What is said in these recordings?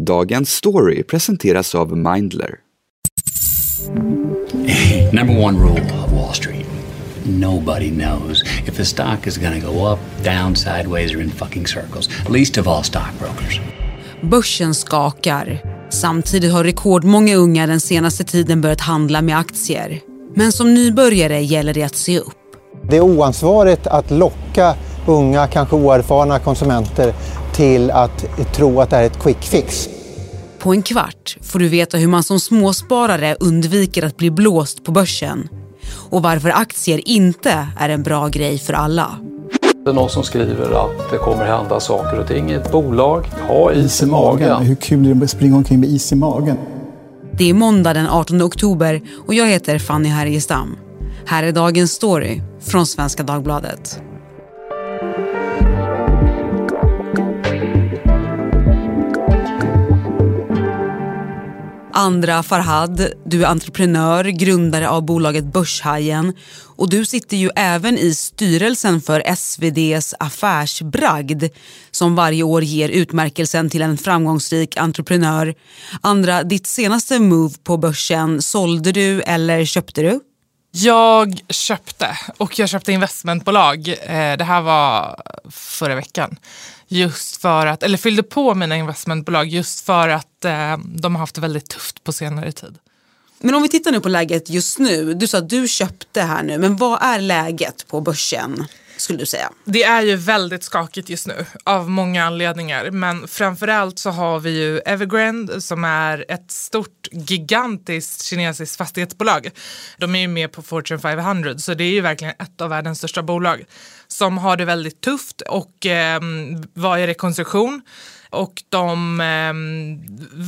Dagens story presenteras av Mindler. Number one rule of Wall Street nobody knows if a stock is going to go up, down, sideways, or in fucking circles. Least of all stockbrokers. Börsen skakar. Samtidigt har rekordmånga unga den senaste tiden börjat handla med aktier. Men som nybörjare gäller det att se upp. Det är oansvarigt att locka unga, kanske oerfarna konsumenter till att tro att det här är ett quick fix. På en kvart får du veta hur man som småsparare undviker att bli blåst på börsen och varför aktier inte är en bra grej för alla. Det är någon som skriver att det kommer hända saker och ting i ett bolag. Ha is i magen. Hur kul är det att springa omkring med is i magen? Det är måndag den 18 oktober och jag heter Fanny Härgestam. Här är dagens story från Svenska Dagbladet. Andra Farhad, du är entreprenör, grundare av bolaget Börshajen och du sitter ju även i styrelsen för SVDs Affärsbragd som varje år ger utmärkelsen till en framgångsrik entreprenör. Andra, ditt senaste move på börsen, sålde du eller köpte du? Jag köpte och jag köpte investmentbolag. Eh, det här var förra veckan. Just för att, eller fyllde på mina investmentbolag just för att eh, de har haft det väldigt tufft på senare tid. Men om vi tittar nu på läget just nu. Du sa att du köpte här nu, men vad är läget på börsen? skulle du säga? Det är ju väldigt skakigt just nu av många anledningar. Men framförallt så har vi ju Evergrande som är ett stort gigantiskt kinesiskt fastighetsbolag. De är ju med på Fortune 500 så det är ju verkligen ett av världens största bolag som har det väldigt tufft och eh, var i rekonstruktion och de eh,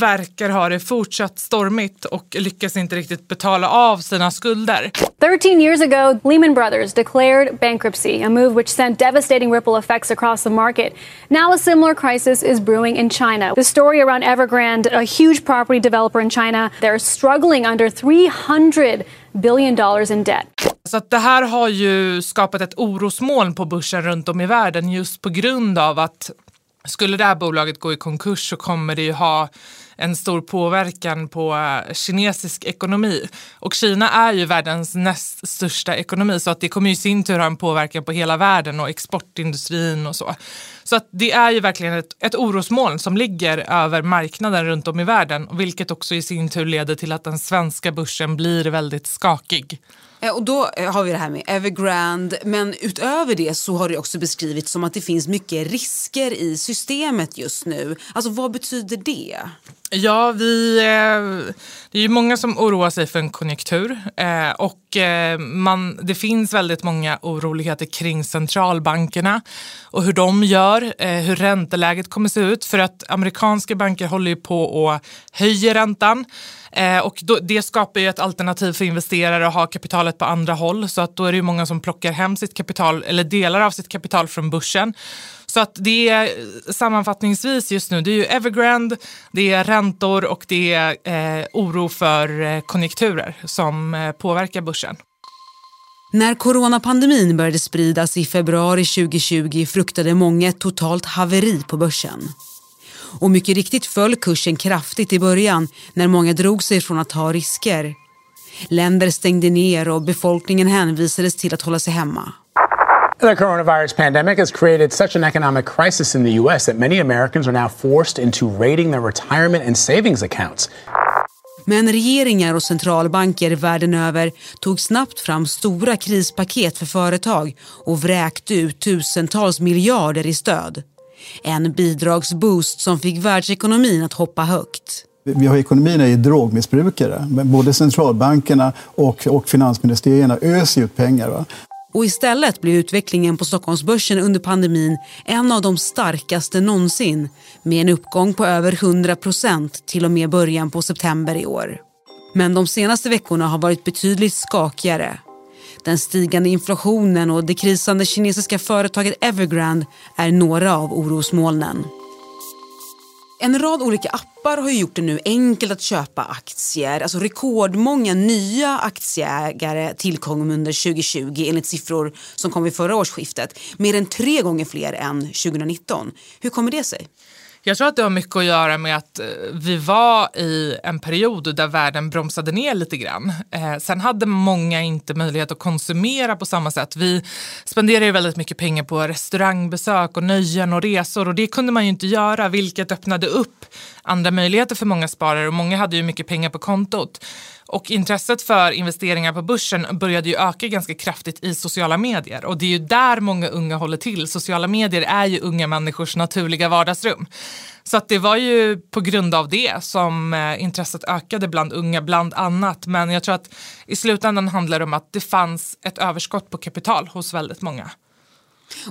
verkar ha det fortsatt stormigt och lyckas inte riktigt betala av sina skulder. 13 years ago, Lehman Brothers declared bankruptcy, a move which sent devastating ripple effects across the market. Now a similar crisis is brewing in China. The story around Evergrande, a huge property developer in China, they're struggling under 300 billion dollars in debt. Så att det här har ju skapat ett orosmoln på börsen runt om i världen just på grund av att skulle det här bolaget gå i konkurs så kommer det ju ha en stor påverkan på eh, kinesisk ekonomi. Och Kina är ju världens näst största ekonomi så att det kommer i sin tur ha en påverkan på hela världen och exportindustrin och så. Så att det är ju verkligen ett, ett orosmoln som ligger över marknaden runt om i världen vilket också i sin tur leder till att den svenska börsen blir väldigt skakig. Eh, och då eh, har vi det här med Evergrande, men utöver det så har det också beskrivits som att det finns mycket risker i systemet just nu. Alltså vad betyder det? Ja, vi, eh, det är ju många som oroar sig för en konjunktur och man, det finns väldigt många oroligheter kring centralbankerna och hur de gör, hur ränteläget kommer se ut. För att amerikanska banker håller ju på och höjer räntan Eh, och då, det skapar ju ett alternativ för investerare att ha kapitalet på andra håll. Så att då är det ju många som plockar hem sitt kapital eller delar av sitt kapital från börsen. Så att det är sammanfattningsvis just nu, det är ju Evergrande, det är räntor och det är eh, oro för eh, konjunkturer som eh, påverkar börsen. När coronapandemin började spridas i februari 2020 fruktade många ett totalt haveri på börsen. Och mycket riktigt föll kursen kraftigt i början när många drog sig från att ta risker. Länder stängde ner och befolkningen hänvisades till att hålla sig hemma. The coronavirus pandemic has created such an economic crisis in the US that many Americans are now forced into raiding their retirement and savings accounts. Men regeringar och centralbanker världen över tog snabbt fram stora krispaket för företag och vräkte ut tusentals miljarder i stöd. En bidragsboost som fick världsekonomin att hoppa högt. Vi har ekonomierna i drogmissbrukare. Både centralbankerna och, och finansministerierna öser ut pengar. Va? Och istället blev utvecklingen på Stockholmsbörsen under pandemin en av de starkaste någonsin med en uppgång på över 100 procent till och med början på september i år. Men de senaste veckorna har varit betydligt skakigare den stigande inflationen och det krisande kinesiska företaget Evergrande är några av orosmolnen. En rad olika appar har gjort det nu enkelt att köpa aktier. Alltså rekordmånga nya aktieägare tillkom under 2020 enligt siffror som kom vid förra årsskiftet. Mer än tre gånger fler än 2019. Hur kommer det sig? Jag tror att det har mycket att göra med att eh, vi var i en period där världen bromsade ner lite grann. Eh, sen hade många inte möjlighet att konsumera på samma sätt. Vi spenderade ju väldigt mycket pengar på restaurangbesök och nöjen och resor och det kunde man ju inte göra vilket öppnade upp andra möjligheter för många sparare och många hade ju mycket pengar på kontot. Och intresset för investeringar på börsen började ju öka ganska kraftigt i sociala medier och det är ju där många unga håller till. Sociala medier är ju unga människors naturliga vardagsrum. Så att det var ju på grund av det som eh, intresset ökade bland unga, bland annat. Men jag tror att i slutändan handlar det om att det fanns ett överskott på kapital hos väldigt många.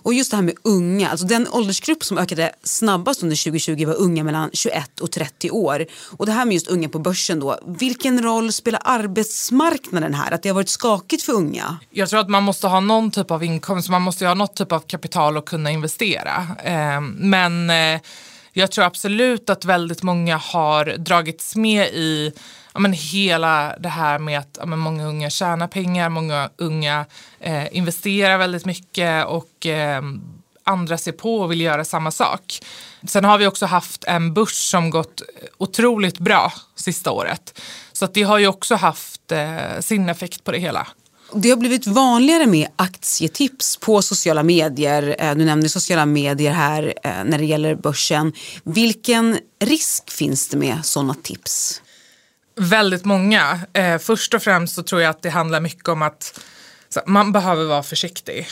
Och just det här med unga, alltså den åldersgrupp som ökade snabbast under 2020 var unga mellan 21 och 30 år. Och det här med just unga på börsen då, vilken roll spelar arbetsmarknaden här? Att det har varit skakigt för unga? Jag tror att man måste ha någon typ av inkomst, man måste ha något typ av kapital att kunna investera. Ehm, men eh, jag tror absolut att väldigt många har dragits med i ja, men hela det här med att ja, men många unga tjänar pengar, många unga eh, investerar väldigt mycket och eh, andra ser på och vill göra samma sak. Sen har vi också haft en börs som gått otroligt bra sista året. Så att det har ju också haft eh, sin effekt på det hela. Det har blivit vanligare med aktietips på sociala medier. Eh, du nämner sociala medier här eh, när det gäller börsen. Vilken risk finns det med sådana tips? Väldigt många. Eh, först och främst så tror jag att det handlar mycket om att man behöver vara försiktig.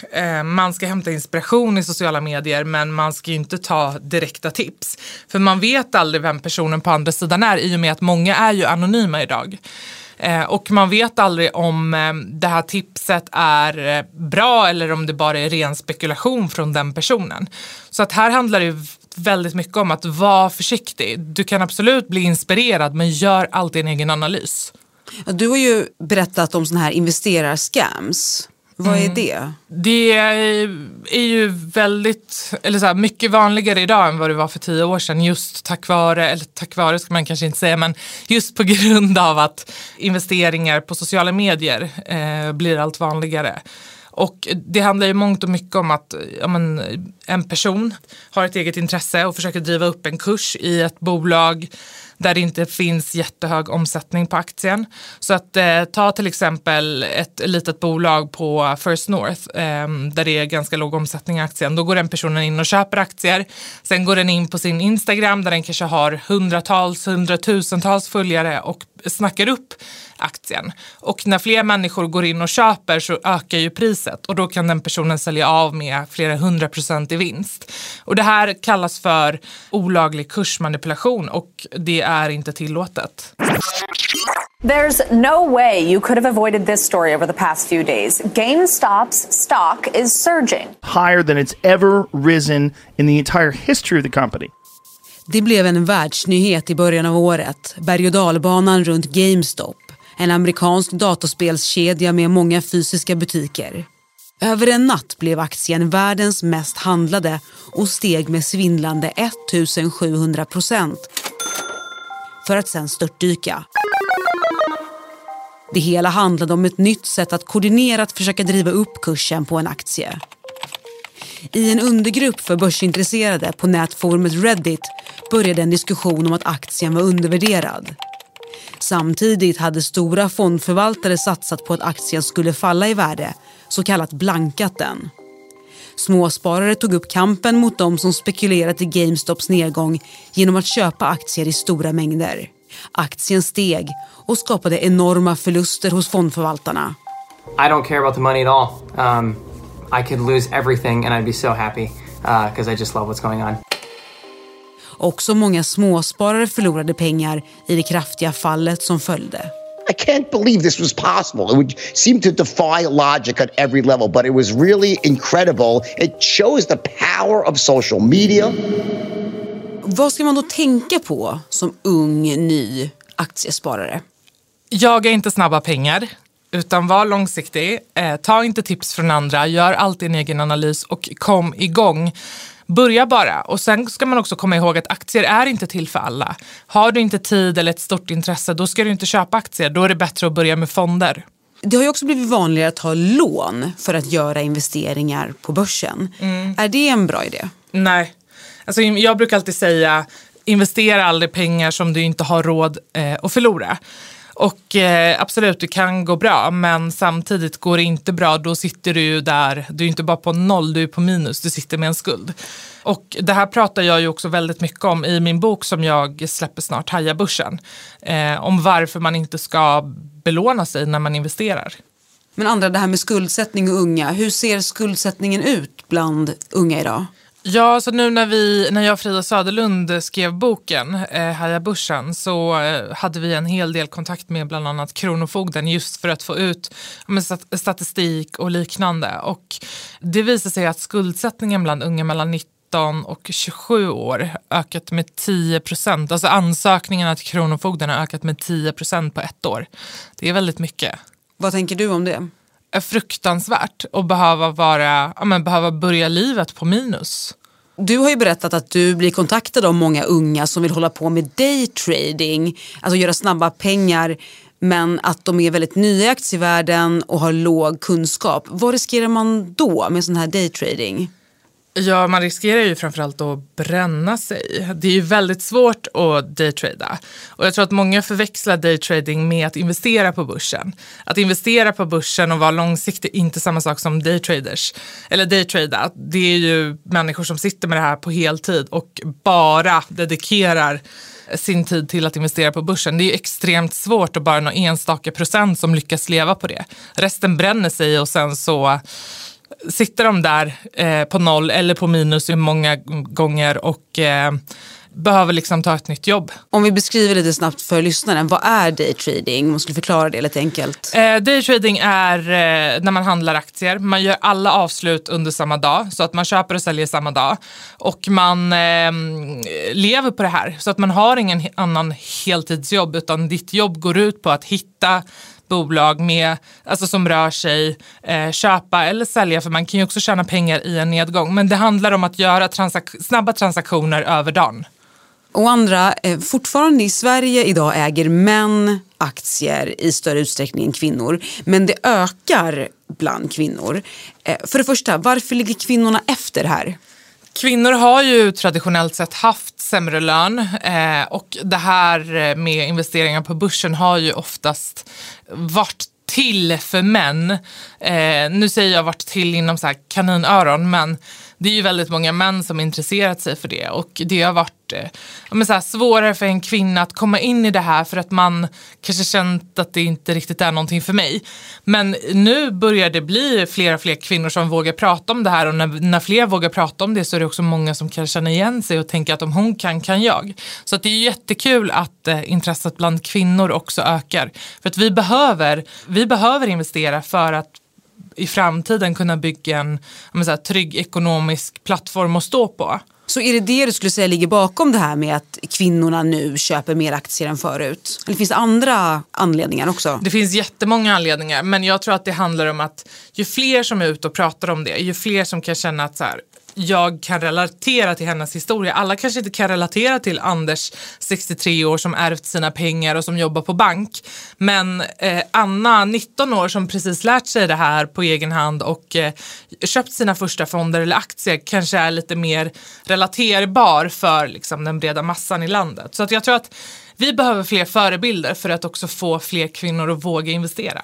man ska hämta inspiration i sociala medier men man ska inte ta direkta tips. För man vet aldrig vem personen på andra sidan är i och med att många är ju anonyma idag. Eh, och man vet aldrig om eh, det här tipset är eh, bra eller om det bara är ren spekulation från den personen. Så att här handlar det väldigt mycket om att vara försiktig. Du kan absolut bli inspirerad men gör alltid en egen analys. Du har ju berättat om sådana här investerarscams. Vad är mm. det? Det är ju väldigt, eller så här, mycket vanligare idag än vad det var för tio år sedan. Just tack vare, eller tack vare ska man kanske inte säga, men just på grund av att investeringar på sociala medier eh, blir allt vanligare. Och det handlar ju mångt och mycket om att ja, men, en person har ett eget intresse och försöker driva upp en kurs i ett bolag där det inte finns jättehög omsättning på aktien. Så att eh, ta till exempel ett litet bolag på First North eh, där det är ganska låg omsättning i aktien. Då går den personen in och köper aktier. Sen går den in på sin Instagram där den kanske har hundratals, hundratusentals följare och snackar upp aktien. Och när fler människor går in och köper så ökar ju priset och då kan den personen sälja av med flera hundra procent i vinst. Och det här kallas för olaglig kursmanipulation och det är inte tillåtet. There's no way you could have avoided this story over the past few days. GameStop's stock is surging. Higher than it's ever risen in the entire history of the company. Det blev en världsnyhet i början av året, berg och dalbanan runt GameStop, en amerikansk dataspelskedja med många fysiska butiker. Över en natt blev aktien världens mest handlade och steg med svindlande 1700 procent för att sen störtdyka. Det hela handlade om ett nytt sätt att koordinerat försöka driva upp kursen på en aktie. I en undergrupp för börsintresserade på nätforumet Reddit började en diskussion om att aktien var undervärderad. Samtidigt hade stora fondförvaltare satsat på att aktien skulle falla i värde, så kallat blankat den. Småsparare tog upp kampen mot de som spekulerat i GameStops nedgång genom att köpa aktier i stora mängder. Aktien steg och skapade enorma förluster hos fondförvaltarna. I don't care about the money at all. Um, I could lose everything and I'd be so happy because uh, I just love what's going on. Också många småsparare förlorade pengar i det kraftiga fallet som följde. I can't believe this was possible. It would seem to defy logic at every level, but it was really incredible. It shows the power of social media. Vad ska man då tänka på som ung, ny aktiesparare? Jaga inte snabba pengar, utan var långsiktig. Eh, ta inte tips från andra, gör alltid en egen analys och kom igång. Börja bara och sen ska man också komma ihåg att aktier är inte till för alla. Har du inte tid eller ett stort intresse då ska du inte köpa aktier. Då är det bättre att börja med fonder. Det har ju också blivit vanligare att ta lån för att göra investeringar på börsen. Mm. Är det en bra idé? Nej. Alltså, jag brukar alltid säga investera aldrig pengar som du inte har råd eh, att förlora. Och eh, absolut, det kan gå bra, men samtidigt går det inte bra, då sitter du ju där, du är inte bara på noll, du är på minus, du sitter med en skuld. Och det här pratar jag ju också väldigt mycket om i min bok som jag släpper snart, Haja börsen. Eh, om varför man inte ska belåna sig när man investerar. Men andra, det här med skuldsättning och unga, hur ser skuldsättningen ut bland unga idag? Ja, så nu när, vi, när jag och Frida Söderlund skrev boken eh, Haja så eh, hade vi en hel del kontakt med bland annat Kronofogden just för att få ut men, statistik och liknande. Och det visar sig att skuldsättningen bland unga mellan 19 och 27 år ökat med 10 procent. Alltså ansökningarna till Kronofogden har ökat med 10 procent på ett år. Det är väldigt mycket. Vad tänker du om det? Är fruktansvärt att behöva, vara, ja, men behöva börja livet på minus. Du har ju berättat att du blir kontaktad av många unga som vill hålla på med daytrading, alltså göra snabba pengar men att de är väldigt nya i aktievärlden och har låg kunskap. Vad riskerar man då med sån här daytrading? Ja, man riskerar ju framförallt att bränna sig. Det är ju väldigt svårt att daytrada. Och jag tror att många förväxlar daytrading med att investera på börsen. Att investera på börsen och vara långsiktig är inte samma sak som daytraders. Eller daytrada, det är ju människor som sitter med det här på heltid och bara dedikerar sin tid till att investera på börsen. Det är ju extremt svårt och bara några enstaka procent som lyckas leva på det. Resten bränner sig och sen så sitter de där eh, på noll eller på minus många gånger och eh, behöver liksom ta ett nytt jobb. Om vi beskriver lite snabbt för lyssnaren, vad är daytrading? Om man skulle förklara det lite enkelt. Eh, daytrading är eh, när man handlar aktier. Man gör alla avslut under samma dag så att man köper och säljer samma dag. Och man eh, lever på det här så att man har ingen annan heltidsjobb utan ditt jobb går ut på att hitta bolag med, alltså som rör sig, eh, köpa eller sälja för man kan ju också tjäna pengar i en nedgång. Men det handlar om att göra transak snabba transaktioner över dagen. Och andra, eh, fortfarande i Sverige idag äger män aktier i större utsträckning än kvinnor. Men det ökar bland kvinnor. Eh, för det första, varför ligger kvinnorna efter här? Kvinnor har ju traditionellt sett haft sämre lön eh, och det här eh, med investeringar på börsen har ju oftast varit till för män. Eh, nu säger jag varit till inom så här kaninöron men det är ju väldigt många män som intresserat sig för det och det har varit eh, så här, svårare för en kvinna att komma in i det här för att man kanske känt att det inte riktigt är någonting för mig. Men nu börjar det bli fler och fler kvinnor som vågar prata om det här och när, när fler vågar prata om det så är det också många som kan känna igen sig och tänka att om hon kan, kan jag. Så att det är jättekul att eh, intresset bland kvinnor också ökar. För att vi behöver, vi behöver investera för att i framtiden kunna bygga en här, trygg ekonomisk plattform att stå på. Så är det det du skulle säga ligger bakom det här med att kvinnorna nu köper mer aktier än förut? Eller finns det andra anledningar också? Det finns jättemånga anledningar men jag tror att det handlar om att ju fler som är ute och pratar om det, ju fler som kan känna att så här, jag kan relatera till hennes historia. Alla kanske inte kan relatera till Anders, 63 år, som ärvt sina pengar och som jobbar på bank. Men eh, Anna, 19 år, som precis lärt sig det här på egen hand och eh, köpt sina första fonder eller aktier kanske är lite mer relaterbar för liksom, den breda massan i landet. Så att jag tror att vi behöver fler förebilder för att också få fler kvinnor att våga investera.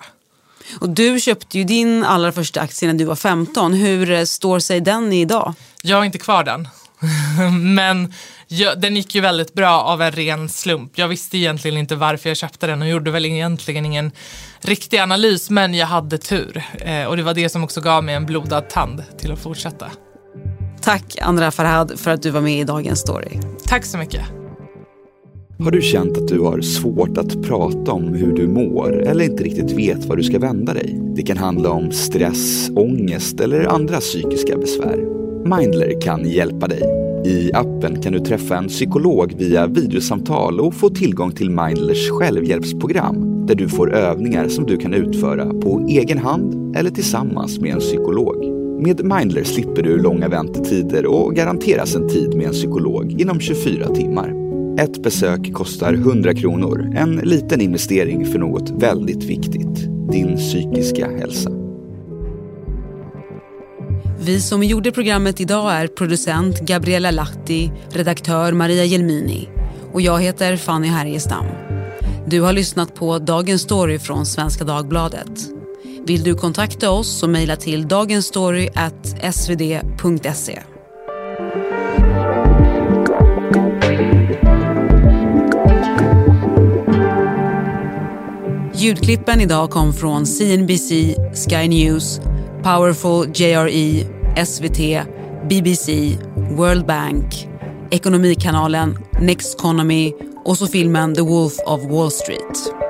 Och du köpte ju din allra första aktie när du var 15. Hur eh, står sig den idag? Jag har inte kvar den. Men jag, den gick ju väldigt bra av en ren slump. Jag visste egentligen inte varför jag köpte den och gjorde väl egentligen ingen riktig analys. Men jag hade tur. Eh, och det var det som också gav mig en blodad tand till att fortsätta. Tack Andra Farhad för att du var med i Dagens Story. Tack så mycket. Har du känt att du har svårt att prata om hur du mår eller inte riktigt vet var du ska vända dig? Det kan handla om stress, ångest eller andra psykiska besvär. Mindler kan hjälpa dig. I appen kan du träffa en psykolog via videosamtal och få tillgång till Mindlers självhjälpsprogram där du får övningar som du kan utföra på egen hand eller tillsammans med en psykolog. Med Mindler slipper du långa väntetider och garanteras en tid med en psykolog inom 24 timmar. Ett besök kostar 100 kronor, en liten investering för något väldigt viktigt, din psykiska hälsa. Vi som gjorde programmet idag är producent Gabriella Lahti, redaktör Maria Jelmini och jag heter Fanny Härgestam. Du har lyssnat på Dagens Story från Svenska Dagbladet. Vill du kontakta oss så mejla till dagensstory.svd.se. Ljudklippen idag kom från CNBC, Sky News, Powerful JRE, SVT, BBC, World Bank, Ekonomikanalen, Next Economy och så filmen The Wolf of Wall Street.